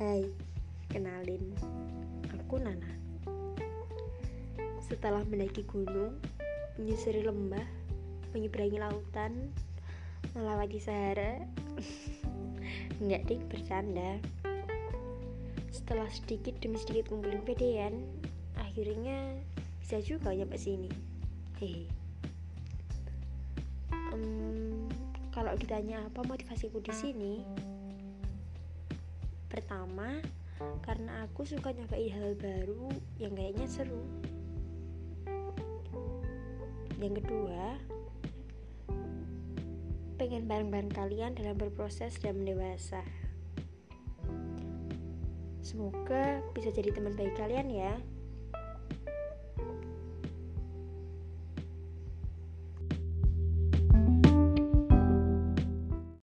Hai, kenalin, aku Nana. Setelah mendaki gunung, menyusuri lembah, menyeberangi lautan, melewati Sahara, nggak deh bercanda. Setelah sedikit demi sedikit ngumpulin pedean, akhirnya bisa juga nyampe sini. Hehehe kalau ditanya apa motivasiku di sini, pertama karena aku suka nyobain hal baru yang kayaknya seru. Yang kedua pengen bareng-bareng kalian dalam berproses dan mendewasa. Semoga bisa jadi teman baik kalian ya